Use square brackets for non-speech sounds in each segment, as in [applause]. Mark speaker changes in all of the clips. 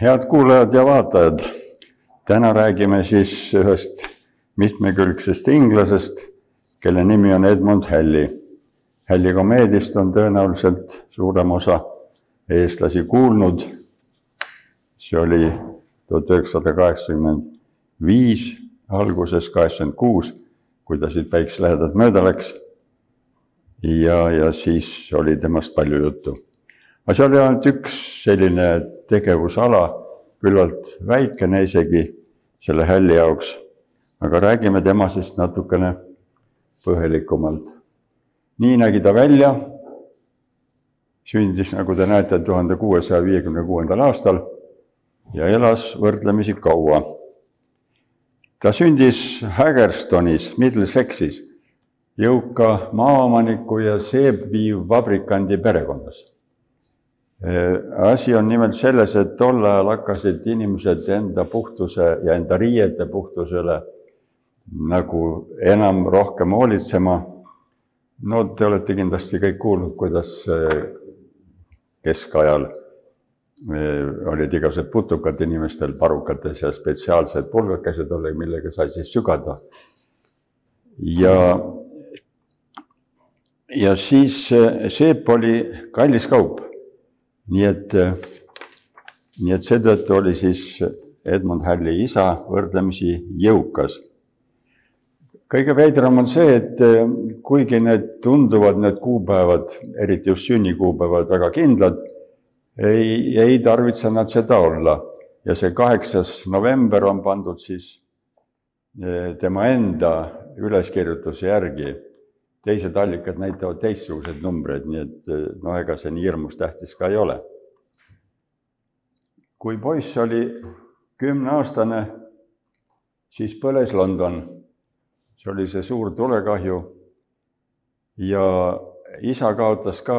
Speaker 1: head kuulajad ja vaatajad, täna räägime siis ühest mitmekülgsest inglasest, kelle nimi on Edmund Hälli. Hälli komeediast on tõenäoliselt suurem osa eestlasi kuulnud. see oli tuhat üheksasada kaheksakümmend viis, alguses kaheksakümmend kuus, kui ta siit päikselähedalt mööda läks. ja, ja siis oli temast palju juttu. Aga seal oli ainult üks selline tegevusala, küllalt väikene isegi selle hälli jaoks, aga räägime tema siis natukene põhjalikumalt. nii nägi ta välja, sündis, nagu te näete, tuhande kuuesaja viiekümne kuuendal aastal ja elas võrdlemisi kaua. ta sündis Haggerstonis, Middlesexis, jõuka maaomaniku ja seebivabrikandi perekonnas asi on nimelt selles, et tol ajal hakkasid inimesed enda puhtuse ja enda riiete puhtusele nagu enam rohkem hoolitsema. no te olete kindlasti kõik kuulnud, kuidas keskajal olid igasugused putukad inimestel parukates ja spetsiaalsed pulgakesed oli, millega sai siis sügada. ja, ja siis seep oli kallis kaup nii et, nii et seetõttu oli siis Edmund Hälli isa võrdlemisi jõukas. kõige veidram on see, et kuigi need tunduvad, need kuupäevad, eriti just sünnikuupäevad, väga kindlad, ei, ei tarvitse nad seda olla. ja see kaheksas november on pandud siis eh, tema enda üleskirjutuse järgi teised allikad näitavad teistsuguseid numbreid, nii et no ega see nii hirmus tähtis ka ei ole. kui poiss oli kümneaastane, siis põles London. see oli see suur tulekahju ja isa kaotas ka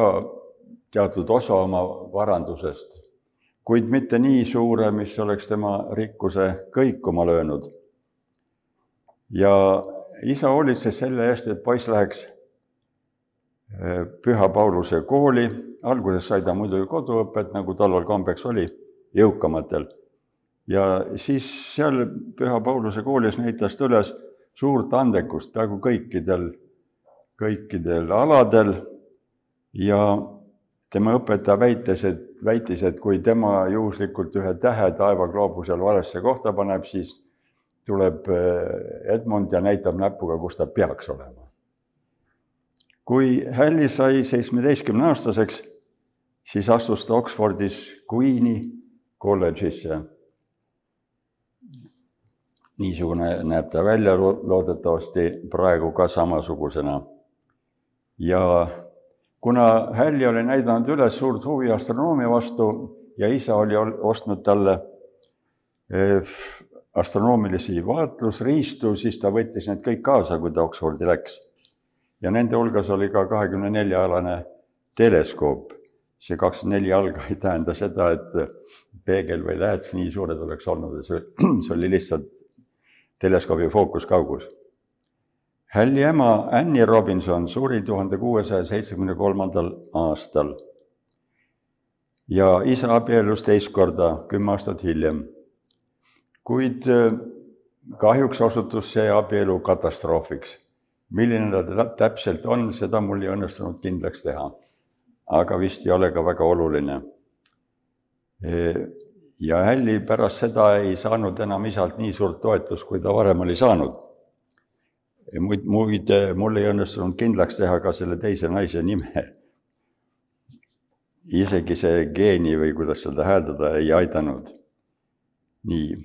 Speaker 1: teatud osa oma varandusest, kuid mitte nii suure, mis oleks tema rikkuse kõikuma löönud. ja isa hoolitses selle eest, et poiss läheks Püha Pauluse kooli, alguses sai ta muidugi koduõpet, nagu tollal kombeks oli, jõukamatel. ja siis seal Püha Pauluse koolis näitas ta üles suurt andekust peaaegu kõikidel, kõikidel aladel. Ja tema õpetaja väites, et, väitis, et kui tema juhuslikult ühe tähe taevagloobusel valesse kohta paneb, siis tuleb eh, Edmund ja näitab näpuga, kus ta peaks olema kui Hälli sai seitsmeteistkümneaastaseks, siis astus ta Oxfordis Queen'i kolledžisse. niisugune näeb ta välja loodetavasti praegu ka samasugusena. ja kuna Hälli oli näidanud üles suurt huvi astronoomia vastu ja isa oli ostnud talle eh, astronoomilisi vaatlusriistu, siis ta võttis need kõik kaasa, kui ta Oxfordi läks ja nende hulgas oli ka kahekümne nelja alane teleskoop. see kakskümmend neli jalga ei tähenda seda, et peegel või lähets nii suured oleks olnud, see, [clears throat] see oli lihtsalt teleskoobi fookuskaugus. Hälli ema Annie Robinson suri tuhande kuuesaja seitsmekümne kolmandal aastal ja isa abiellus teist korda, kümme aastat hiljem. kuid kahjuks osutus see abielu katastroofiks milline ta täpselt on, seda mul ei õnnestunud kindlaks teha. aga vist ei ole ka väga oluline. ja Hälli pärast seda ei saanud enam isalt nii suurt toetust, kui ta varem oli saanud. muid, muid, mul ei õnnestunud kindlaks teha ka selle teise naise nime. isegi see geeni või kuidas seda hääldada ei aidanud. nii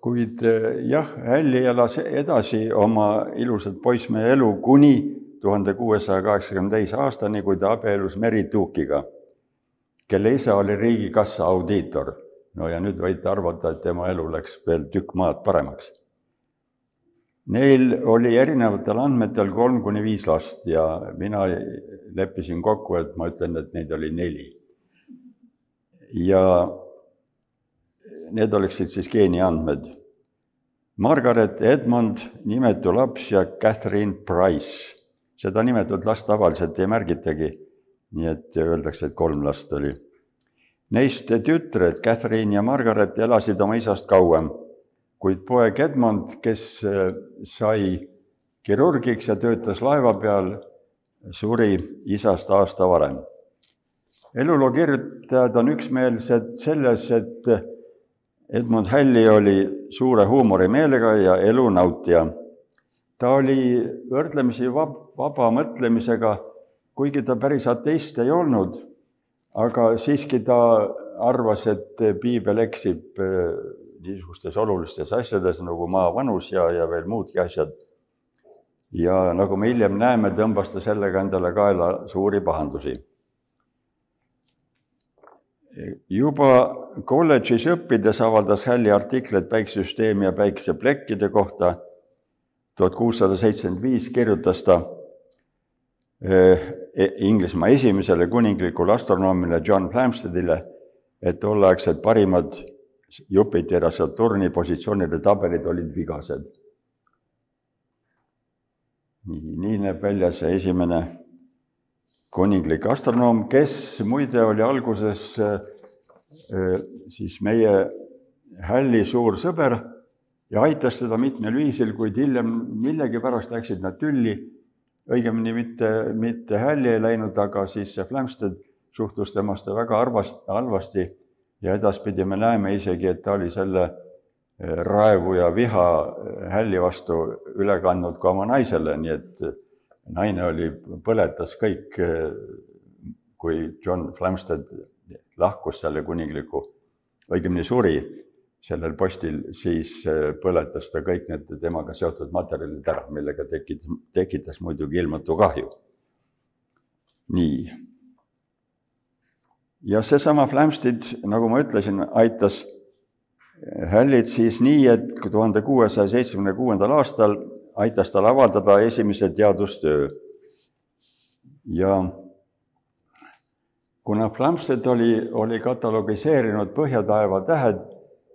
Speaker 1: kuid eh, jah, Hälli elas edasi oma ilusat poissmehe elu kuni tuhande kuuesaja kaheksakümne teise aastani, kui ta abiellus Mary Tuukiga, kelle isa oli riigikassa audiitor. no ja nüüd võite arvata, et tema elu läks veel tükk maad paremaks. Neil oli erinevatel andmetel kolm kuni viis last ja mina leppisin kokku, et ma ütlen, et neid oli neli. ja need oleksid siis geeniandmed. Margaret Edmond, nimetu laps ja Catherine Price. seda nimetut last tavaliselt ei märgitagi. nii et öeldakse, et kolm last oli. Neist tütred, Catherine ja Margaret, elasid oma isast kauem, kuid poeg Edmond, kes äh, sai kirurgiks ja töötas laeva peal, suri isast aasta varem. eluloo kirjutajad on üksmeelsed selles, et Edmund Hälli oli suure huumorimeelega ja elu nautija. ta oli võrdlemisi vab-, vaba mõtlemisega, kuigi ta päris ateist ei olnud, aga siiski ta arvas, et piibel eksib eh, niisugustes olulistes asjades nagu maa vanus ja, ja veel muudki asjad. ja nagu me hiljem näeme, tõmbas ta sellega endale kaela suuri pahandusi juba kolledžis õppides avaldas Hälli artikleid päiksesüsteemi ja päikeseplekkide kohta. tuhat kuussada seitsekümmend viis kirjutas ta eh, Inglismaa esimesele kuninglikule astronoomile John Flamsteadile, et tolleaegsed parimad Jupiteri ja Saturni positsioonide tabelid olid vigased. nii, nii näeb välja see esimene kuninglik astronoom, kes muide oli alguses äh, siis meie Hälli suur sõber ja aitas teda mitmel viisil, kuid hiljem millegipärast läksid nad tülli. õigemini mitte, mitte Hälli ei läinud, aga siis see Flamstead suhtus temasse väga arvast-, halvasti ja edaspidi me näeme isegi, et ta oli selle äh, raevu ja viha Hälli vastu üle kandnud ka oma naisele, nii et naine oli, põletas kõik, kui John Flamstead lahkus selle kuningliku, õigemini suri sellel postil, siis põletas ta kõik need temaga seotud materjalid ära, millega tekitas, tekitas muidugi ilmatu kahju. nii. ja seesama Flamstead, nagu ma ütlesin, aitas Hallit siis nii, et tuhande kuuesaja seitsmekümne kuuendal aastal aitas tal avaldada esimese teadustöö. ja kuna Flamstead oli, oli katalogiseerinud põhjataeva tähed,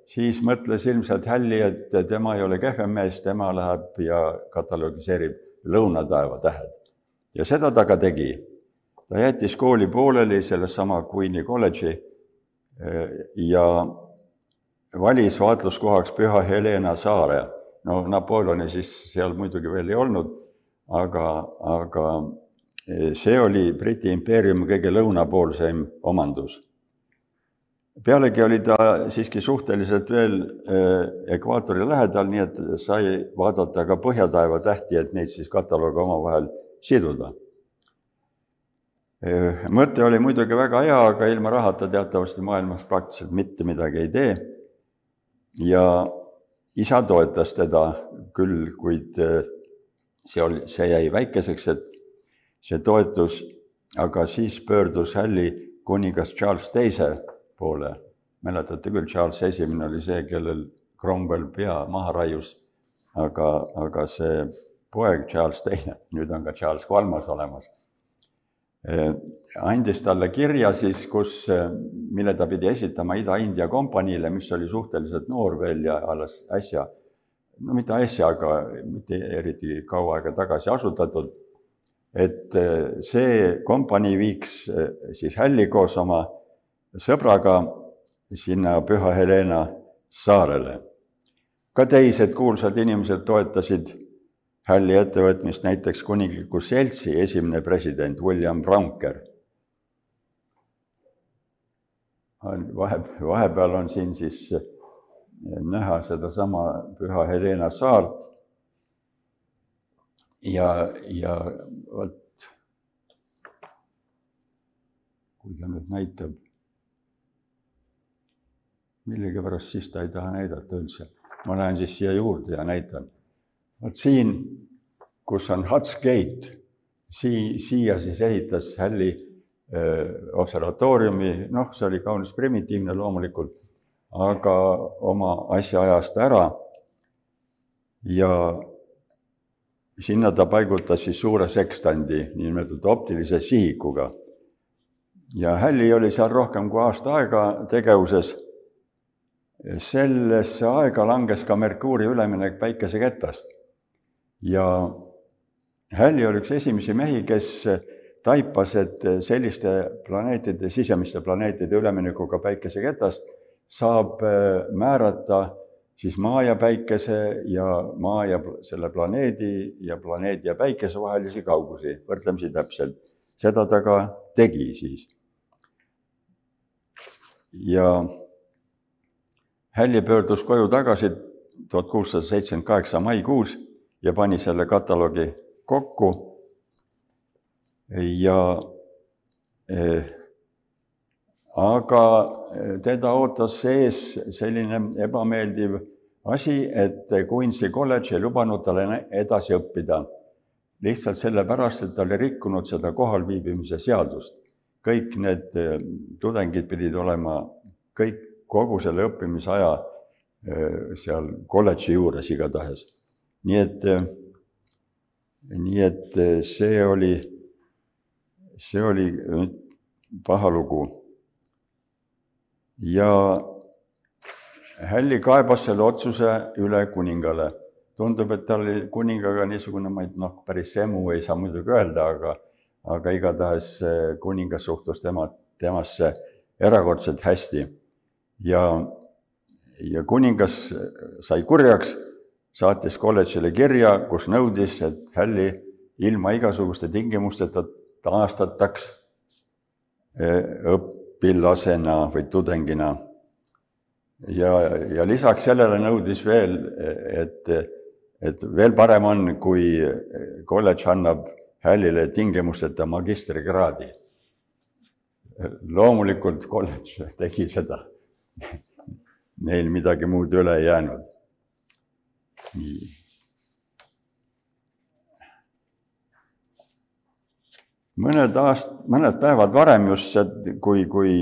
Speaker 1: siis mõtles ilmselt Hälli, et tema ei ole kehvem mees, tema läheb ja katalogiseerib lõunataeva tähed. ja seda ta ka tegi. ta jättis kooli pooleli, sellesama Queen'i kolledži ja valis vaatluskohaks Püha Helena saare no Napoleoni siis seal muidugi veel ei olnud, aga, aga eh, see oli Briti impeeriumi kõige lõunapoolsem omandus. pealegi oli ta siiski suhteliselt veel eh, ekvaatori lähedal, nii et sai vaadata ka põhjataeva tähti, et neid siis kataloogi omavahel siduda. Eh, mõte oli muidugi väga hea, aga ilma rahata teatavasti maailmas praktiliselt mitte midagi ei tee. ja isa toetas teda küll, kuid äh, see oli, see jäi väikeseks, et see toetus, aga siis pöördus Hälli kuningas Charles teise poole. mäletate küll, Charles Esimene oli see, kellel Cromwell pea maha raius, aga, aga see poeg Charles Teine, nüüd on ka Charles Kolmas olemas andis talle kirja siis, kus, äh, mille ta pidi esitama Ida-India kompaniile, mis oli suhteliselt noor veel ja alles äsja, no mitte äsja, aga mitte eriti kaua aega tagasi asutatud, et äh, see kompanii viiks siis Hälli koos oma sõbraga sinna Püha Helena saarele. ka teised kuulsad inimesed toetasid hälli ettevõtmist näiteks Kuningliku Seltsi esimene president William Bronker. on vahe, vahepeal on siin siis näha sedasama Püha Helena saart. ja, ja vot, kui ta nüüd näitab, millegipärast siis ta ei taha näidata üldse. ma lähen siis siia juurde ja näitan vot siin, kus on Huts Gate, sii-, siia siis ehitas Hälli observatooriumi, noh, see oli kaunis primitiivne loomulikult, aga oma asja ajas ta ära. ja sinna ta paigutas siis suure sekstandi, niinimetatud optilise sihikuga. ja Hälli oli seal rohkem kui aasta aega tegevuses. sellesse aega langes ka Merkuuri üleminek päikesekettast ja Hälli oli üks esimesi mehi, kes taipas, et selliste planeetide, sisemiste planeetide üleminekuga päikeseketast saab määrata siis Maa ja Päikese ja Maa ja selle planeedi ja planeedi ja Päikese vahelisi kaugusi võrdlemisi täpselt. seda ta ka tegi siis. ja Hälli pöördus koju tagasi tuhat kuussada seitsekümmend kaheksa maikuus ja pani selle kataloogi kokku ja eh, aga teda ootas ees selline ebameeldiv asi, et Queensi kolledž ei lubanud tal edasi õppida. lihtsalt sellepärast, et ta oli rikkunud seda kohalviibimise seadust. kõik need eh, tudengid pidid olema kõik kogu selle õppimisaja eh, seal kolledži juures igatahes. Nii et, nii et see oli, see oli paha lugu ja Hälli kaebas selle otsuse üle kuningale. tundub, et tal oli kuningaga niisugune, ma ei noh, päris emu ei saa muidugi öelda, aga aga igatahes kuningas suhtus tema, temasse erakordselt hästi. ja, ja kuningas sai kurjaks, saatis kolledžile kirja, kus nõudis, et Hälli ilma igasuguste tingimusteta taastataks õpp-, õpilasena või tudengina. ja, ja lisaks sellele nõudis veel, et, et veel parem on, kui kolledž annab Hällile tingimusteta magistrikraadi. loomulikult kolledž tegi seda. Neil midagi muud üle ei jäänud. Nii mõned aast-, mõned päevad varem just kui, kui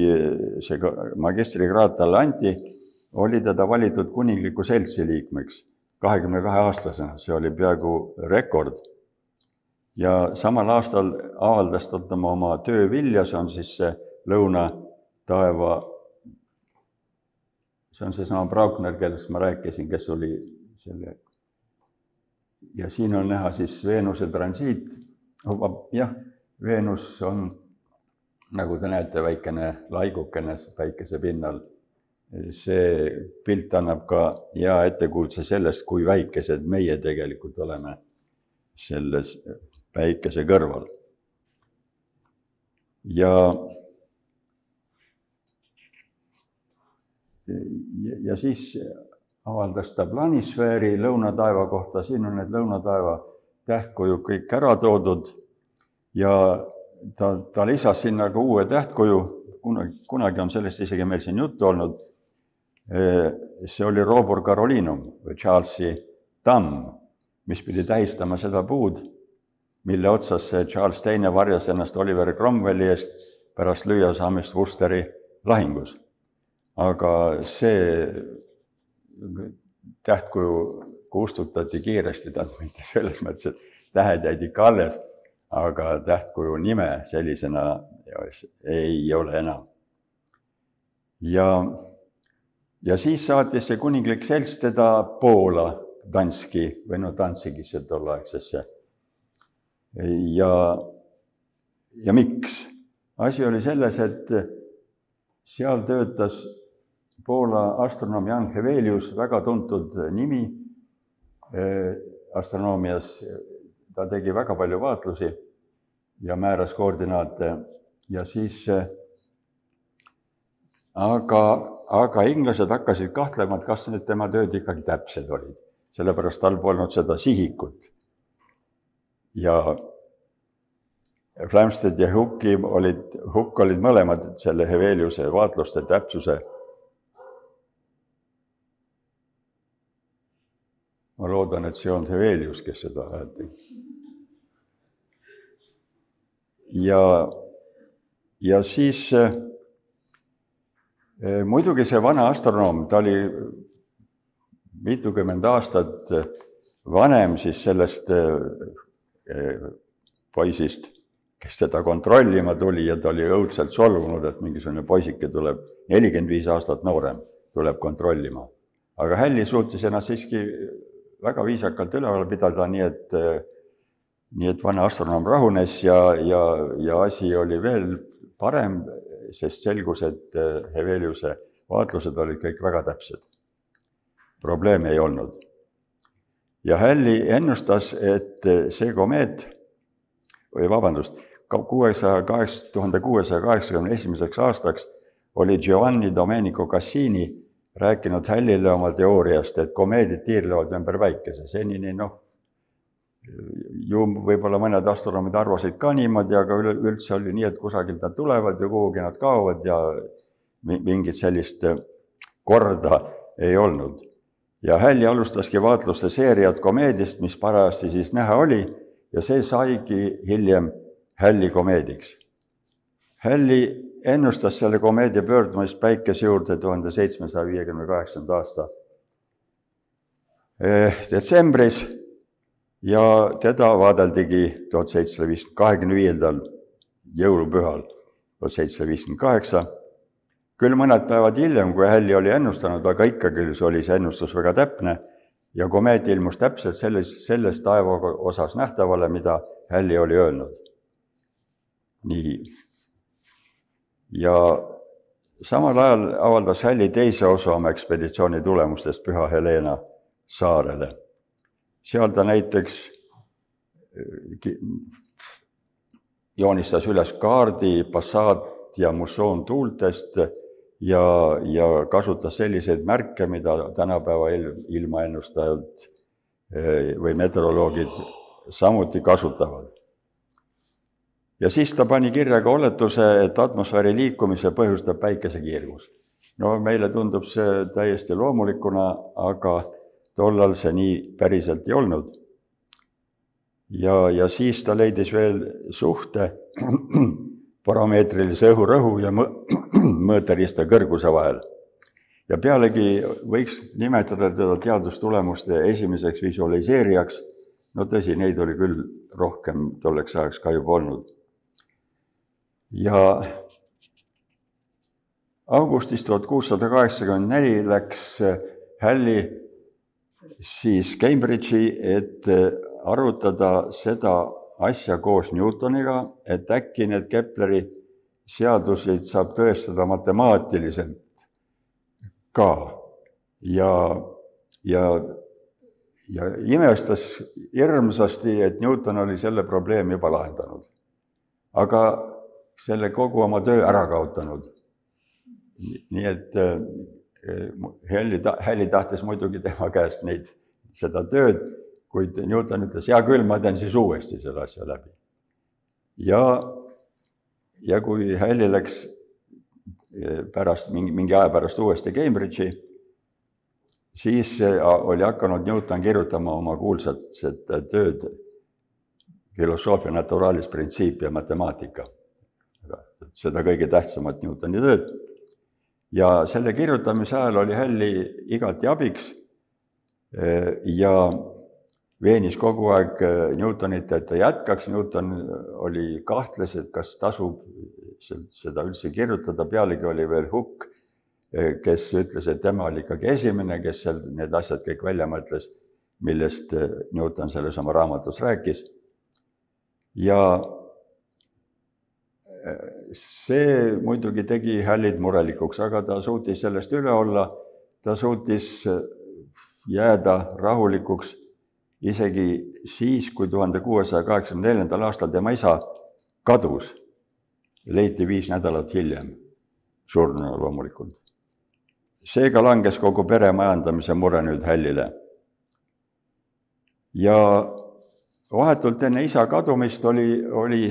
Speaker 1: see magistrikraad talle anti, oli teda valitud kuningliku seltsi liikmeks kahekümne kahe aastasena, see oli peaaegu rekord. ja samal aastal avaldas ta oma töö vilja, see on siis see lõunataeva, see on seesama Braukner, kellest ma rääkisin, kes oli selle, ja siin on näha siis Veenuse transiit, jah Veenus on, nagu te näete, väikene laigukene päikese pinnal. see pilt annab ka hea ettekujutuse sellest, kui väikesed meie tegelikult oleme selles päikese kõrval. ja ja siis avaldas ta planisfääri lõunataeva kohta, siin on need lõunataeva tähtkujud kõik ära toodud ja ta, ta lisas sinna ka uue tähtkuju, kunagi, kunagi on sellest isegi meil siin juttu olnud. see oli Robur Carolinum või Charlesi tamm, mis pidi tähistama seda puud, mille otsas see Charles Teine varjas ennast Oliver Cromwelli eest pärast lüüasaamist Worcesteri lahingus. aga see tähtkuju kustutati kiiresti, tähendab mitte [laughs] selles mõttes, et tähed jäid ikka alles aga tähtkuju nime sellisena ei ole enam. ja, ja siis saatis see kuninglik selts teda Poola Danski või no Danzigisse tolleaegsesse. ja, ja miks? asi oli selles, et seal töötas Poola astronoom Jan Hevelius, väga tuntud nimi eh, astronoomias ta tegi väga palju vaatlusi ja määras koordinaate ja siis aga, aga inglased hakkasid kahtlema, et kas need tema tööd ikkagi täpsed olid, sellepärast tal polnud seda sihikut. ja Flamstead ja Hooki olid, Hukk olid mõlemad selle Heveliuse vaatluste täpsuse ma loodan, et see on Hevelius, kes seda häält tegi ja, ja siis äh, muidugi see vana astronoom, ta oli mitukümmend aastat vanem siis sellest äh, poisist, kes teda kontrollima tuli ja ta oli õudselt solvunud, et mingisugune poisike tuleb, nelikümmend viis aastat noorem, tuleb kontrollima. aga Hälli suutis ennast siiski väga viisakalt üleval pidada, nii et nii et vana astronoom rahunes ja, ja, ja asi oli veel parem, sest selgus, et Heveliuse vaatlused olid kõik väga täpsed. probleeme ei olnud. ja Halley ennustas, et see komeet, või vabandust, kuuesaja kaheksa, tuhande kuuesaja kaheksakümne esimeseks aastaks oli Giovanni Domenico Cassini rääkinud Hallile oma teooriast, et komeedid tiirlevad ümber päikese, senini noh, ju võib-olla mõned astronoomid arvasid ka niimoodi, aga üleüldse oli nii, et kusagilt nad tulevad ja kuhugi nad kaovad ja mingit sellist korda ei olnud. ja Hälli alustaski vaatluste seeriat komeedist, mis parajasti siis näha oli ja see saigi hiljem Hälli komeediks. Hälli ennustas selle komeedia pöördumist päikese juurde tuhande seitsmesaja viiekümne kaheksanda aasta eh, detsembris ja teda vaadeldigi tuhat seitsesada viiskümmend, kahekümne viiendal jõulupühal tuhat seitsesada viiskümmend kaheksa. küll mõned päevad hiljem, kui Hälli oli ennustanud, aga ikkagi oli see ennustus väga täpne ja komeet ilmus täpselt selles, selles taeva osas nähtavale, mida Hälli oli öelnud. nii. Ja samal ajal avaldas Hälli teise osa oma ekspeditsiooni tulemustest Püha Helena saarele seal ta näiteks äh, joonistas üles kaardi Passat ja mussoon tuultest ja, ja kasutas selliseid märke, mida tänapäeva ilm, ilmaennustajad äh, või meteoroloogid samuti kasutavad. Ja siis ta pani kirja ka oletuse, et atmosfääri liikumise põhjustab päikesekiirgus. no meile tundub see täiesti loomulikuna, aga tollal see nii päriselt ei olnud. ja, ja siis ta leidis veel suhte [clears throat] parameetrilise õhurõhu ja [clears throat] mõõteriista kõrguse vahel. ja pealegi võiks nimetada teda teadustulemuste esimeseks visualiseerijaks, no tõsi, neid oli küll rohkem tolleks ajaks ka juba olnud. Ja augustis tuhat kuussada kaheksakümmend neli läks Halli siis Cambridge'i, et äh, arutada seda asja koos Newtoniga, et äkki need Kepleri seaduseid saab tõestada matemaatiliselt ka. ja, ja, ja imestas hirmsasti, et Newton oli selle probleemi juba lahendanud. aga selle kogu oma töö ära kaotanud. nii et äh, Helli, Helli tahtis muidugi tema käest neid, seda tööd, kuid Newton ütles, hea küll, ma teen siis uuesti selle asja läbi. ja, ja kui Helli läks eh, pärast, mingi, mingi aja pärast uuesti Cambridge'i, siis eh, oli hakanud Newton kirjutama oma kuulsat tööd filosoofia naturalis printsiip ja matemaatika. Seda kõige tähtsamat Newtoni tööd. Ja selle kirjutamise ajal oli Hälli igati abiks eh, ja veenis kogu aeg eh, Newtonit, et ta jätkaks, Newton oli, kahtles, et kas tasub seda üldse kirjutada, pealegi oli veel Hukk, eh, kes ütles, et tema oli ikkagi esimene, kes seal need asjad kõik välja mõtles, millest Newton selles oma raamatus rääkis. ja see muidugi tegi Hällid murelikuks, aga ta suutis sellest üle olla, ta suutis jääda rahulikuks isegi siis, kui tuhande kuuesaja kaheksakümne neljandal aastal tema isa kadus, leiti viis nädalat hiljem, surnuna loomulikult. seega langes kogu pere majandamise mure nüüd Hällile. ja vahetult enne isa kadumist oli, oli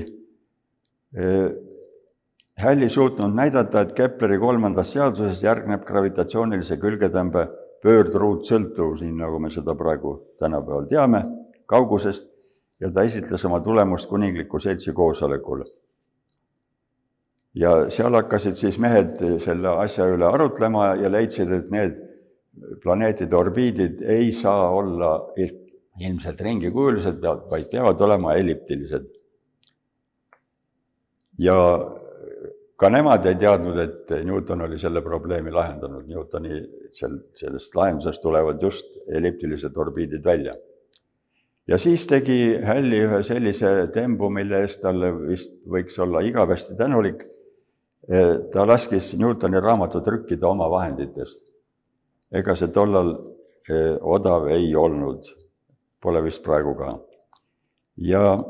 Speaker 1: Hälli suutnud näidata, et Kepleri kolmandast seadusest järgneb gravitatsioonilise külgetõmbe pöördruutsõltuvus, nii nagu me seda praegu tänapäeval teame, kaugusest ja ta esitles oma tulemust kuningliku seltsi koosolekul. ja seal hakkasid siis mehed selle asja üle arutlema ja leidsid, et need planeetide orbiidid ei saa olla ilmselt ringikujulised, vaid peavad olema elliptilised ja ka nemad ei teadnud, et Newton oli selle probleemi lahendanud, Newtoni sel, sellest lahendusest tulevad just elliptilised orbiidid välja. ja siis tegi Hälli ühe sellise tembu, mille eest talle vist võiks olla igavesti tänulik. ta laskis Newtoni raamatu trükkida oma vahenditest. ega see tollal odav ei olnud, pole vist praegu ka. ja,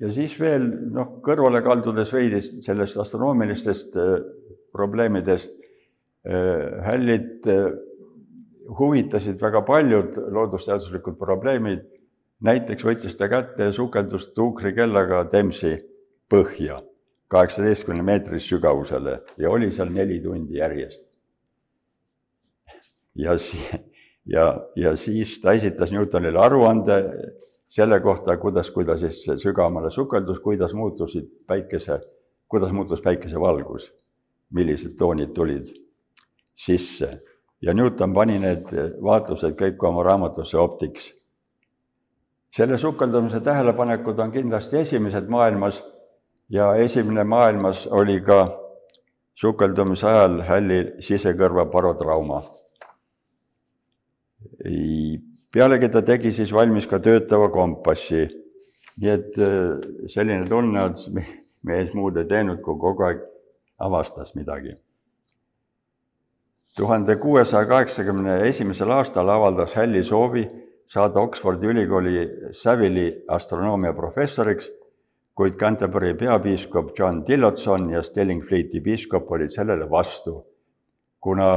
Speaker 1: ja siis veel noh, kõrvale kaldudes veidi sellest astronoomilistest probleemidest, hällid huvitasid väga paljud loodusteaduslikud probleemid. näiteks võttis ta kätte ja sukeldus tuukrikellaga Temsi põhja kaheksateistkümne meetri sügavusele ja oli seal neli tundi järjest. ja si-, ja, ja siis ta esitas Newtonile aruande selle kohta, kuidas, kui ta siis sügavamale sukeldus, kuidas muutusid päikese, kuidas muutus päikesevalgus, millised toonid tulid sisse ja Newton pani need vaatlused kõik oma raamatusse Optics. selle sukeldumise tähelepanekud on kindlasti esimesed maailmas ja esimene maailmas oli ka sukeldumise ajal hälli sisekõrva parotrauma. Pealegi ta tegi siis valmis ka töötava kompassi. nii et äh, selline tunne on mees muud ei teinud, kui kogu aeg avastas midagi tuhande kuuesaja kaheksakümne esimesel aastal avaldas Hälli soovi saada Oxfordi ülikooli Savile'i astronoomia professoriks, kuid Canterbury peapiiskop John Tillotson ja Stillingfleeti piiskop olid sellele vastu, kuna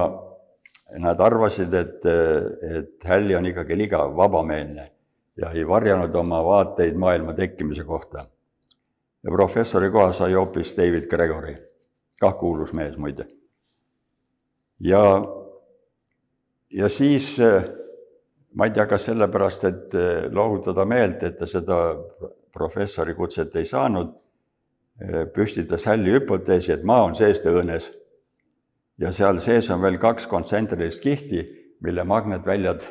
Speaker 1: nad arvasid, et, et Hälli on ikkagi liiga vabameelne ja ei varjanud oma vaateid maailma tekkimise kohta. ja professori koha sai hoopis David Gregory, kah kuulus mees muide ja, ja siis ma ei tea, kas sellepärast, et lohutada meelt, et ta seda professori kutset ei saanud, püstitas hälli hüpoteesi, et maa on seest õõnes. Ja seal sees on veel kaks kontsentrilist kihti, mille magnetväljad,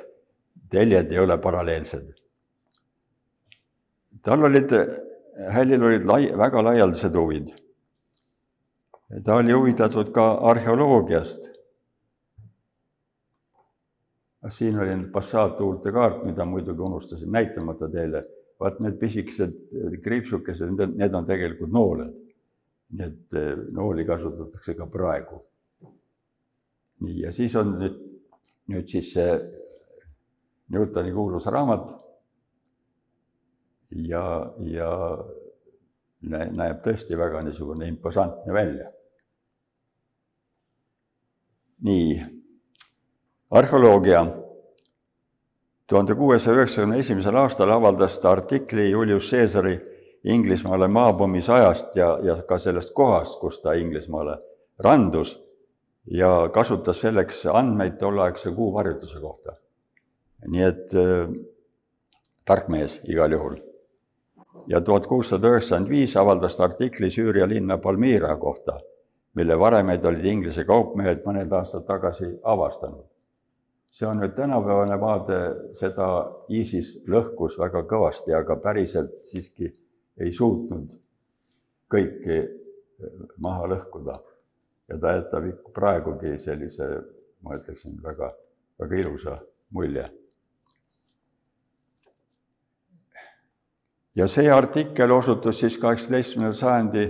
Speaker 1: teljed ei ole paralleelsed. tal olid, hällil olid lai, väga laialdased huvid. ta oli huvitatud ka arheoloogiast siin oli nüüd Passat-tuulte kaart, mida muidugi unustasin näitamata teile. vaat need pisikesed kriipsukesed, need, on tegelikult nooled. nii et nooli kasutatakse ka praegu. Nii, ja siis on nüüd, nüüd siis see Newtoni kuulus raamat. ja, ja näeb tõesti väga niisugune imposantne välja. nii arheoloogia. tuhande kuuesaja üheksakümne esimesel aastal avaldas ta artikli Julius Caesari Inglismaale maapommis ajast ja, ja ka sellest kohast, kus ta Inglismaale randus ja kasutas selleks andmeid tolleaegse kuuvarjutuse kohta. nii et äh, tark mees igal juhul. ja tuhat kuussada üheksakümmend viis avaldas ta artikli Süüria linna Palmyra kohta, mille varemeid olid Inglise kaupmehed mõned aastad tagasi avastanud see on nüüd tänapäevane vaade, seda ISIS lõhkus väga kõvasti, aga päriselt siiski ei suutnud kõiki maha lõhkuda. Ja ta jätab praegugi sellise, ma ütleksin, väga, väga ilusa mulje. ja see artikkel osutus siis kaheksateistkümnenda sajandi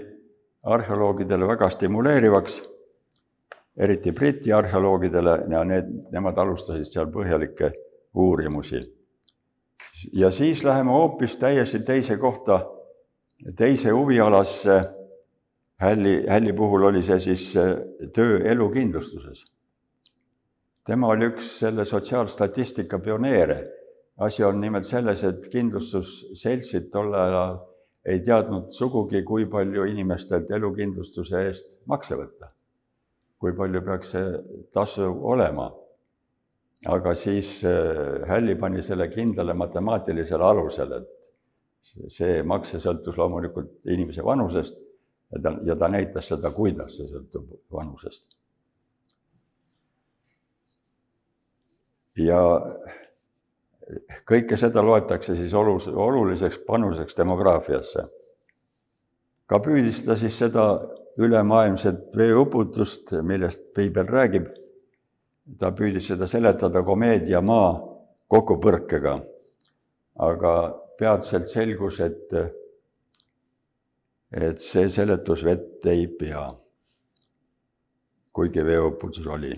Speaker 1: arheoloogidele väga stimuleerivaks eriti Briti arheoloogidele ja need, nemad alustasid seal põhjalikke uurimusi. ja siis läheme hoopis täiesti teise kohta, teise huvialasse. Hälli, Hälli puhul oli see siis äh, töö elukindlustuses. tema oli üks selle sotsiaalstatistika pioneere. asi on nimelt selles, et kindlustusseltsid tol ajal ei teadnud sugugi, kui palju inimestelt elukindlustuse eest makse võtta kui palju peaks see tasu olema. aga siis äh, Hälli pani selle kindlale matemaatilisele alusele, et see makse sõltus loomulikult inimese vanusest ja ta, ja ta näitas seda, kuidas see sõltub vanusest. ja kõike seda loetakse siis olus-, oluliseks panuseks demograafiasse. ka püüdis ta siis seda ülemaailmset veeuputust, millest piibel räägib. ta püüdis seda seletada komeedia maa kokkupõrkega. aga peatselt selgus, et, et see seletus vett ei pea. kuigi veeuputus oli.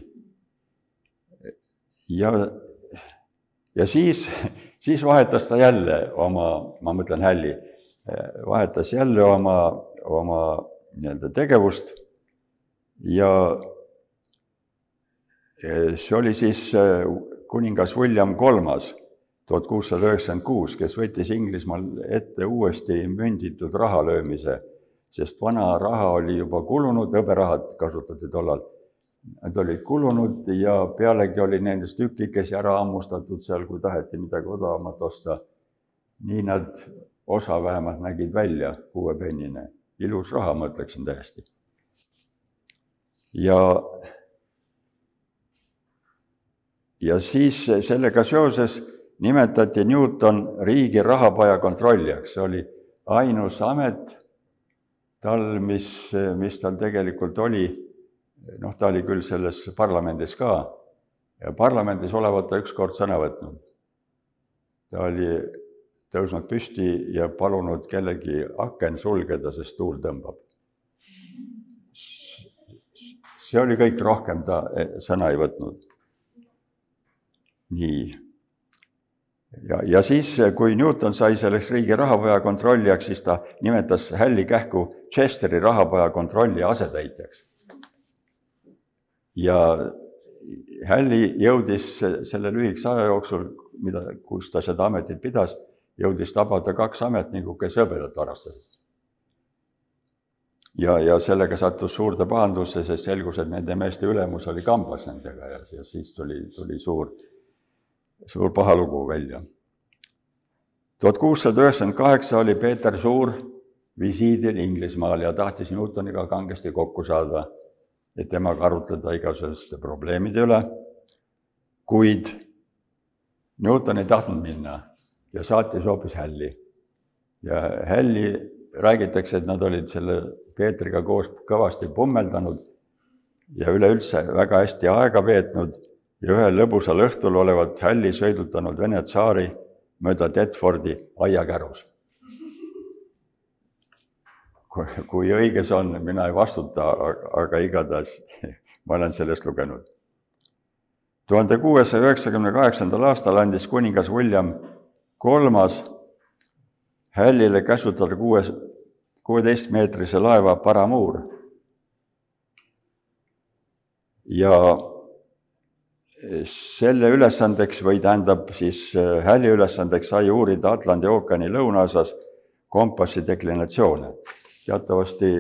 Speaker 1: ja, ja siis, siis vahetas ta jälle oma, ma mõtlen hälli, vahetas jälle oma, oma nii-öelda tegevust ja see oli siis kuningas William Kolmas tuhat kuussada üheksakümmend kuus, kes võttis Inglismaal ette uuesti münditud raha löömise, sest vana raha oli juba kulunud, hõberahad kasutati tollal. Need olid kulunud ja pealegi oli nendest tükikesi ära hammustatud seal, kui taheti midagi odavamat osta. nii nad, osa vähemalt nägid välja, kuuepennine, ilus raha, ma ütleksin täiesti. ja ja siis sellega seoses nimetati Newton riigi rahapaja kontrollijaks, see oli ainus amet tal, mis, mis tal tegelikult oli, noh, ta oli küll selles parlamendis ka ja parlamendis olevat ta ükskord sõna võtnud. ta oli tõusnud püsti ja palunud kellegi aken sulgeda, sest tuul tõmbab. see oli kõik, rohkem ta sõna ei võtnud. nii ja, ja siis, kui Newton sai selleks riigi rahapaja kontrollijaks, siis ta nimetas Hälli kähku Chesteri rahapaja kontrollija asetäitjaks. ja Hälli jõudis selle lühikese aja jooksul, mida, kus ta seda ametit pidas, jõudis tabada kaks ametnikku, kes hõbedat varastasid. ja, ja sellega sattus suurde pahandusse, sest selgus, et nende meeste ülemus oli kambas nendega ja, ja siis tuli, tuli suur suur paha lugu välja. tuhat kuussada üheksakümmend kaheksa oli Peeter Suur visiidil Inglismaal ja tahtis Newtoniga kangesti kokku saada, et temaga arutleda igasuguste probleemide üle, kuid Newton ei tahtnud minna ja saatis hoopis Hälli. ja Hälli räägitakse, et nad olid selle Peetriga koos kõvasti pommeldanud ja üleüldse väga hästi aega veetnud ja ühel lõbusal õhtul olevat hälli sõidutanud Vene tsaari mööda Detfordi aiakärus. kui õige see on, mina ei vastuta, aga igatahes [laughs] ma olen sellest lugenud. tuhande kuuesaja üheksakümne kaheksandal aastal andis kuningas William kolmas hällile käsutada kuues, kuueteistmeetrise laeva Paramuur. ja selle ülesandeks või tähendab siis hälli ülesandeks sai uurida Atlandi ookeani lõunaosas kompassi deklinatsioone. teatavasti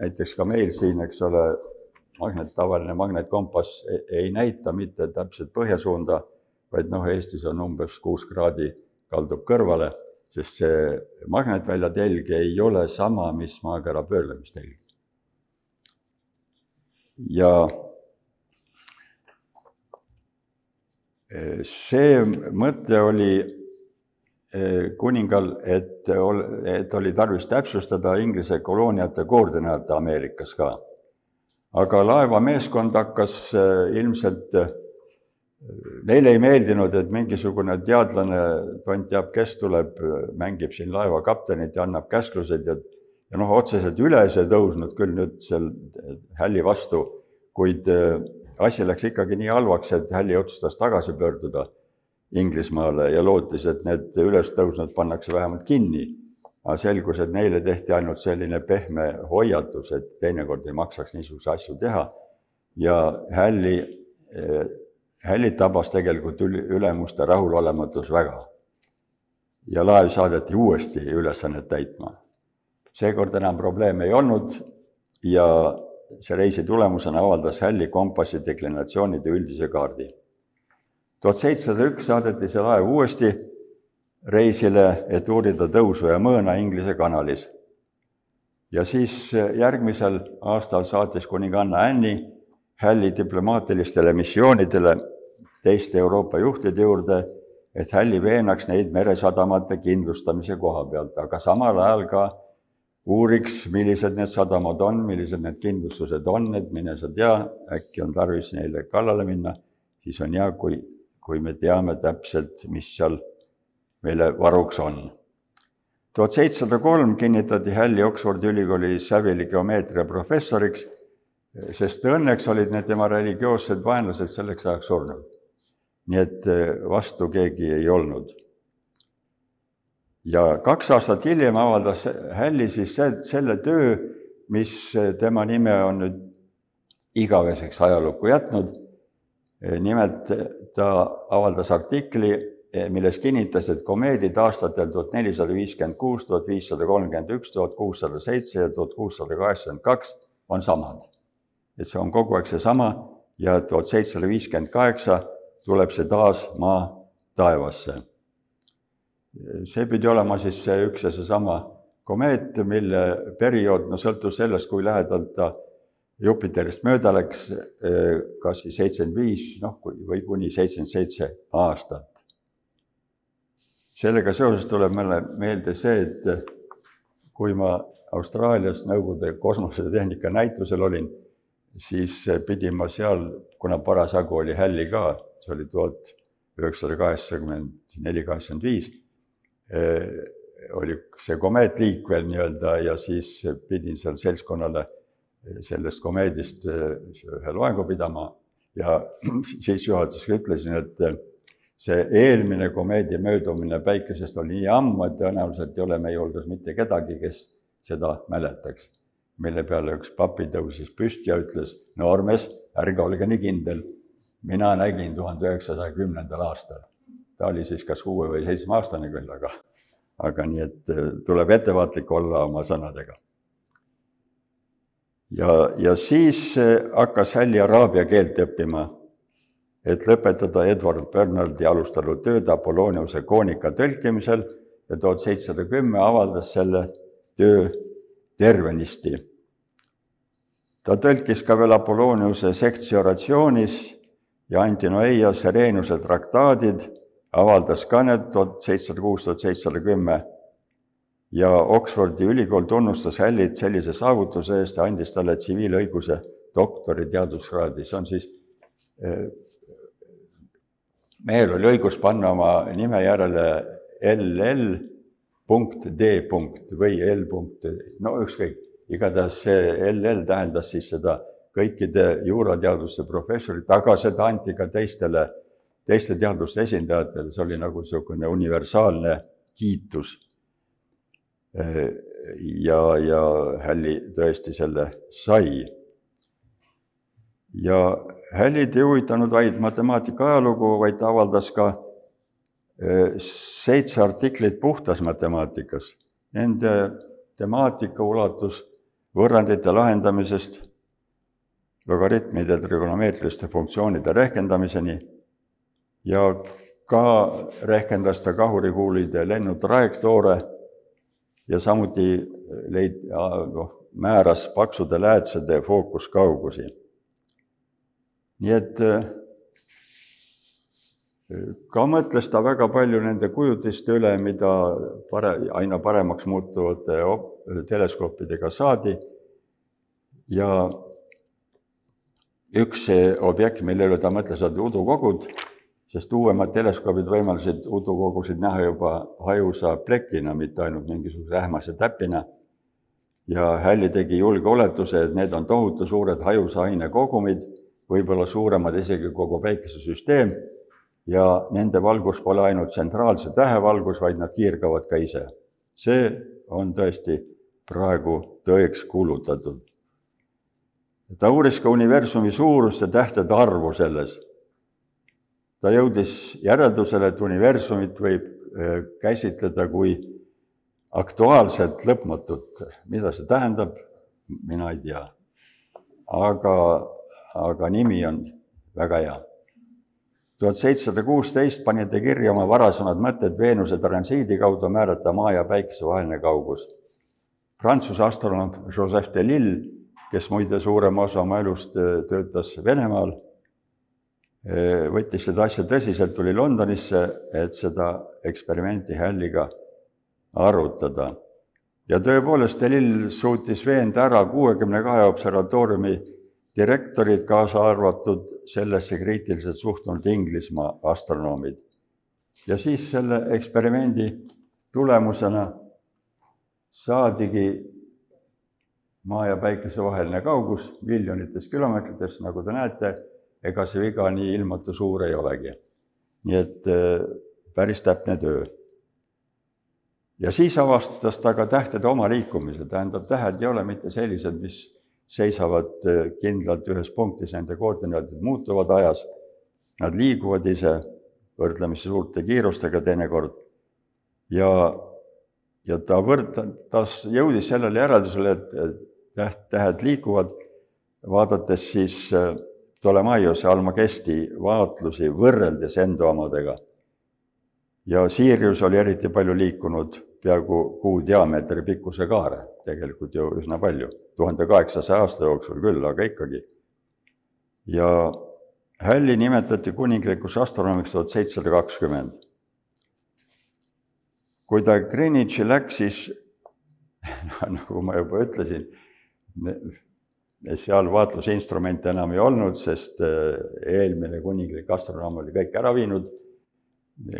Speaker 1: näiteks ka meil siin, eks ole, magnet, tavaline magnetkompass ei, ei näita mitte täpselt põhjasuunda, vaid noh, Eestis on umbes kuus kraadi kaldub kõrvale, sest see magnetvälja telg ei ole sama, mis maakera pöörlemistelg. ja see mõte oli eh, kuningal, et, et oli tarvis täpsustada Inglise kolooniate koordinaate Ameerikas ka. aga laevameeskond hakkas eh, ilmselt, eh, neile ei meeldinud, et mingisugune teadlane, tont teab, kes tuleb, mängib siin laeva kaptenit ja annab käsklused ja ja noh, otseselt üles ei tõusnud küll nüüd seal hälli vastu, kuid asi läks ikkagi nii halvaks, et Hälli otsustas tagasi pöörduda Inglismaale ja lootis, et need ülestõusnud pannakse vähemalt kinni. aga selgus, et neile tehti ainult selline pehme hoiatus, et teinekord ei maksaks niisuguseid asju teha. ja Hälli, eh, Hällit tabas tegelikult ülemuste rahulolematus väga. ja laev saadeti uuesti ülesannet täitma. seekord enam probleeme ei olnud ja see reisi tulemusena avaldas Hälli kompassi deklinatsioonide üldise kaardi. tuhat seitsesada üks saadeti see laev uuesti reisile, et uurida tõusu ja mõõna Inglise kanalis. ja siis järgmisel aastal saatis kuninganna Anni Hälli diplomaatilistele missioonidele teiste Euroopa juhtide juurde, et Hälli veenaks neid meresadamate kindlustamise koha pealt, aga samal ajal ka uuriks, millised need sadamad on, millised need kindlustused on, et mine sa tea, äkki on tarvis neile kallale minna, siis on hea, kui, kui me teame täpselt, mis seal meile varuks on. tuhat seitsesada kolm kinnitati Hälli Oxfordi ülikooli Savili geomeetria professoriks, sest õnneks olid need tema religioossed vaenlased selleks ajaks surnud. nii et vastu keegi ei olnud ja kaks aastat hiljem avaldas Hälli siis selle töö, mis tema nime on nüüd igaveseks ajalukku jätnud. nimelt ta avaldas artikli, milles kinnitas, et komeedid aastatel tuhat nelisada viiskümmend kuus, tuhat viissada kolmkümmend üks, tuhat kuussada seitse ja tuhat kuussada kaheksakümmend kaks on samad. et see on kogu aeg seesama ja tuhat seitsesada viiskümmend kaheksa tuleb see taas maa taevasse see pidi olema siis see üks ja seesama komeet, mille periood, no sõltus sellest, kui lähedalt ta Jupiterist mööda läks, kas siis seitsekümmend viis, noh, või kuni seitsekümmend seitse aastat. sellega seoses tuleb mulle meelde see, et kui ma Austraalias Nõukogude kosmosetehnika näitusel olin, siis pidin ma seal, kuna parasjagu oli hälli ka, see oli tuhat üheksasada kaheksakümmend neli, kaheksakümmend viis oli see komeetliik veel nii-öelda ja siis pidin seal seltskonnale äh, sellest komeedist äh, ühe loengu pidama ja [clears throat] siis juhatusega ütlesin, et see eelmine komeedi möödumine päikesest oli nii ammu, et tõenäoliselt ei ole meie hulgas mitte kedagi, kes seda mäletaks. mille peale üks papi tõusis püsti ja ütles, noormees, ärge olge nii kindel, mina nägin tuhande üheksasaja kümnendal aastal ta oli siis kas kuue või seitsmeaastane küll, aga, aga nii, et äh, tuleb ettevaatlik olla oma sõnadega. ja, ja siis äh, hakkas Hälli araabia keelt õppima, et lõpetada Edward Bernardi alustanud tööd Apolloniuse koonika tõlkimisel ja tuhat seitsesada kümme avaldas selle töö tervenisti. ta tõlkis ka veel Apolloniuse sektsiooratsioonis ja Antinoeia Serenuse traktaadid avaldas ka need tuhat seitsesada kuus, tuhat seitsesada kümme. Ja Oxfordi ülikool tunnustas Hallit sellise saavutuse eest ja andis talle tsiviilõiguse doktori teaduskraadi, see on siis, eh, mehel oli õigus panna oma nime järele LL punkt D punkt või L punkt, no ükskõik, igatahes see LL tähendas siis seda kõikide juurateaduste professorit, aga seda anti ka teistele teiste teadlaste esindajatel, see oli nagu niisugune universaalne kiitus. ja, ja Hälli tõesti selle sai. ja Hällid ei huvitanud vaid matemaatika ajalugu, vaid ta avaldas ka eh, seitse artiklit puhtas matemaatikas. Nende temaatika ulatus võrrandite lahendamisest logaritmide trigonomeetriliste funktsioonide rehkendamiseni ja ka rehkendas ta kahurikuulide lennutrajektoore ja samuti leid-, noh, määras paksude läätsede fookuskaugusi. nii et ka mõtles ta väga palju nende kujutiste üle, mida pare-, aina paremaks muutuvate teleskoopidega saadi ja üks objekt, mille üle ta mõtles, olid udukogud sest uuemad teleskoobid võimaldasid udukogusid näha juba hajusa plekina, mitte ainult mingisuguse ähmase täpina. ja Hälli tegi julge oletuse, et need on tohutu suured hajusa aine kogumid, võib-olla suuremad isegi kogu päikesesüsteem ja nende valgus pole ainult tsentraalse tähevalgus, vaid nad kiirgavad ka ise. see on tõesti praegu tõeks kuulutatud. ta uuris ka universumi suurust ja tähtede arvu selles ta jõudis järeldusele, et universumit võib äh, käsitleda kui aktuaalselt lõpmatut. mida see tähendab, mina ei tea. aga, aga nimi on väga hea. tuhat seitsesada kuusteist pani ta kirja oma varasemad mõtted Veenuse transiidi kaudu määrata Maa ja Päikese vaheline kaugus. Prantsuse astronoom Joseph Delille, kes muide suurema osa oma elust äh, töötas Venemaal võttis seda asja tõsiselt, tuli Londonisse, et seda eksperimenti Halliga arutada. ja tõepoolest, Delil suutis veenda ära kuuekümne kahe observatooriumi direktorid, kaasa arvatud sellesse kriitiliselt suhtunud Inglismaa astronoomid. ja siis selle eksperimendi tulemusena saadigi maa ja päikese vaheline kaugus miljonites kilomeetrites, nagu te näete, ega see viga nii ilmatu suur ei olegi. nii et äh, päris täpne töö. ja siis avastas ta ka tähtede oma liikumise, tähendab, tähed ei ole mitte sellised, mis seisavad äh, kindlalt ühes punktis, nende koordinaadid muutuvad ajas, nad liiguvad ise võrdlemisi suurte kiirustega teinekord. Ja, ja ta võrdles, jõudis sellele järeldusele, et täht, tähed liiguvad, vaadates siis äh, Ptolemaiose Almagesti vaatlusi võrreldes enda omadega. ja Siirius oli eriti palju liikunud peaaegu kuu diameetri pikkuse kaare, tegelikult ju üsna palju, tuhande kaheksasaja aasta jooksul küll, aga ikkagi. ja Hälli nimetati kuninglikuks astronoomiks tuhat seitsesada kakskümmend. kui ta Greenwichi läks, siis [laughs] nagu ma juba ütlesin, seal vaatlusinstrumente enam ei olnud, sest äh, eelmine kuninglik astronoom oli kõik ära viinud.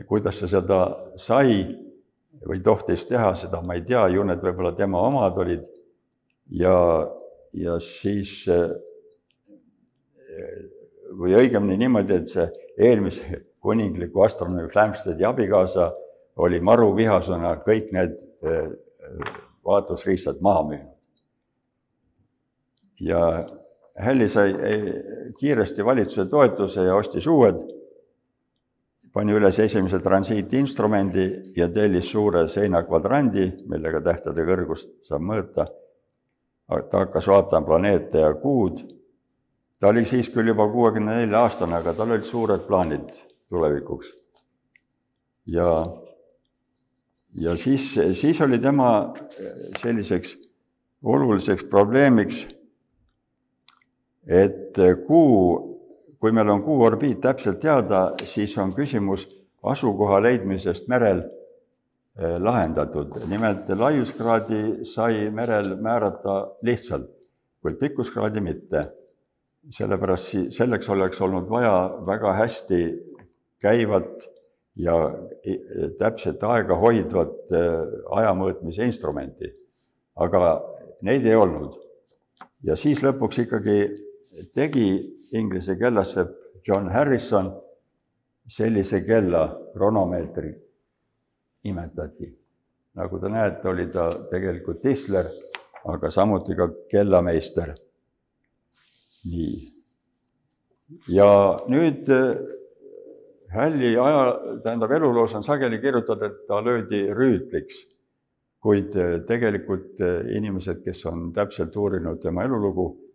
Speaker 1: kuidas ta seda sai või tohtis teha, seda ma ei tea, ju need võib-olla tema omad olid. ja, ja siis äh, või õigemini niimoodi, et see eelmise kuningliku astronoomi Flamstedi abikaasa oli maruvihasena kõik need äh, vaatlusriistad maha müünud ja Hälli sai kiiresti valitsuse toetuse ja ostis uued, pani üles esimese transiitinstrumendi ja tellis suure seinakvadrandi, millega tähtede kõrgust saab mõõta. ta hakkas vaatama planeete ja kuud. ta oli siis küll juba kuuekümne nelja aastane, aga tal olid suured plaanid tulevikuks. ja, ja siis, siis oli tema selliseks oluliseks probleemiks et kuu, kui meil on kuu orbiit täpselt teada, siis on küsimus asukoha leidmisest merel eh, lahendatud. nimelt laiuskraadi sai merel määrata lihtsalt, kuid pikkuskraadi mitte. sellepärast selleks oleks olnud vaja väga hästi käivat ja täpset aega hoidvat eh, ajamõõtmise instrumenti. aga neid ei olnud. ja siis lõpuks ikkagi tegi Inglise kellasepp John Harrison sellise kella, kronomeetri nimetati. nagu te näete, oli ta tegelikult tisler, aga samuti ka kellameister. nii. ja nüüd Hälli aja, tähendab eluloos on sageli kirjutatud, et ta löödi rüütliks, kuid tegelikult inimesed, kes on täpselt uurinud tema elulugu, Äh,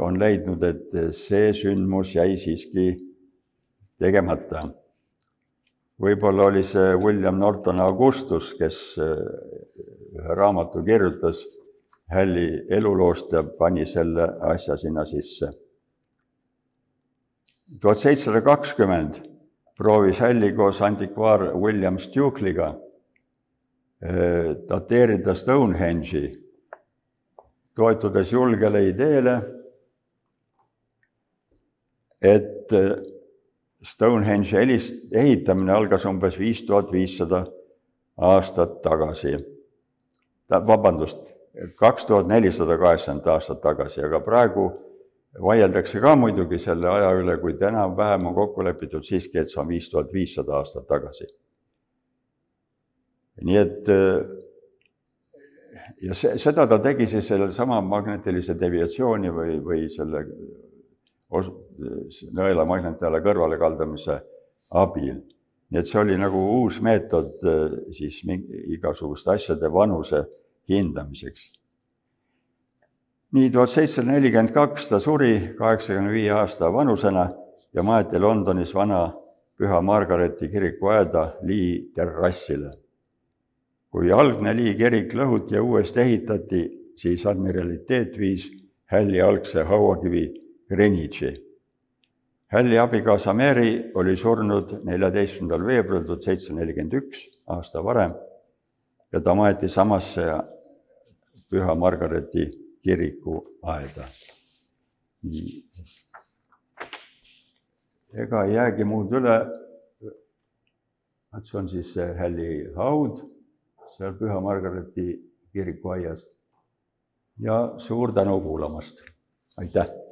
Speaker 1: on leidnud, et see sündmus jäi siiski tegemata. võib-olla oli see William Norton Augustus, kes äh, ühe raamatu kirjutas Hälli eluloost ja pani selle asja sinna sisse. tuhat seitsesada kakskümmend proovis Hälli koos antikvaar William Stukeliga äh, dateerida Stonehenge'i, toetudes julgele ideele et äh, Stonehenge helist-, ehitamine algas umbes viis tuhat viissada aastat tagasi. vabandust, kaks tuhat nelisada kaheksakümmend aastat tagasi, aga praegu vaieldakse ka muidugi selle aja üle, kuid enam-vähem on kokku lepitud siiski, et see on viis tuhat viissada aastat tagasi. nii et äh, ja see, seda ta tegi siis sellesama magnetilise deviatsiooni või, või selle nõela magnetale kõrvalekaldamise abil. nii et see oli nagu uus meetod eh, siis igasuguste asjade vanuse hindamiseks. nii tuhat seitsesada nelikümmend kaks ta suri kaheksakümne viie aasta vanusena ja maeti Londonis vana Püha Margareti kirikuaeda Lee terrassile. kui algne Lee kirik lõhuti ja uuesti ehitati, siis admiraliteet viis hälli algse hauakivi Greenwichi. Hälli abikaasa Mary oli surnud neljateistkümnendal veebruaril tuhat seitsesada nelikümmend üks, aasta varem, ja ta maeti samasse Püha Margareti kirikuaeda. nii. ega ei jäägi muud üle, et see on siis see Hälli haud seal Püha Margareeti kiriku aias. ja suur tänu kuulamast, aitäh!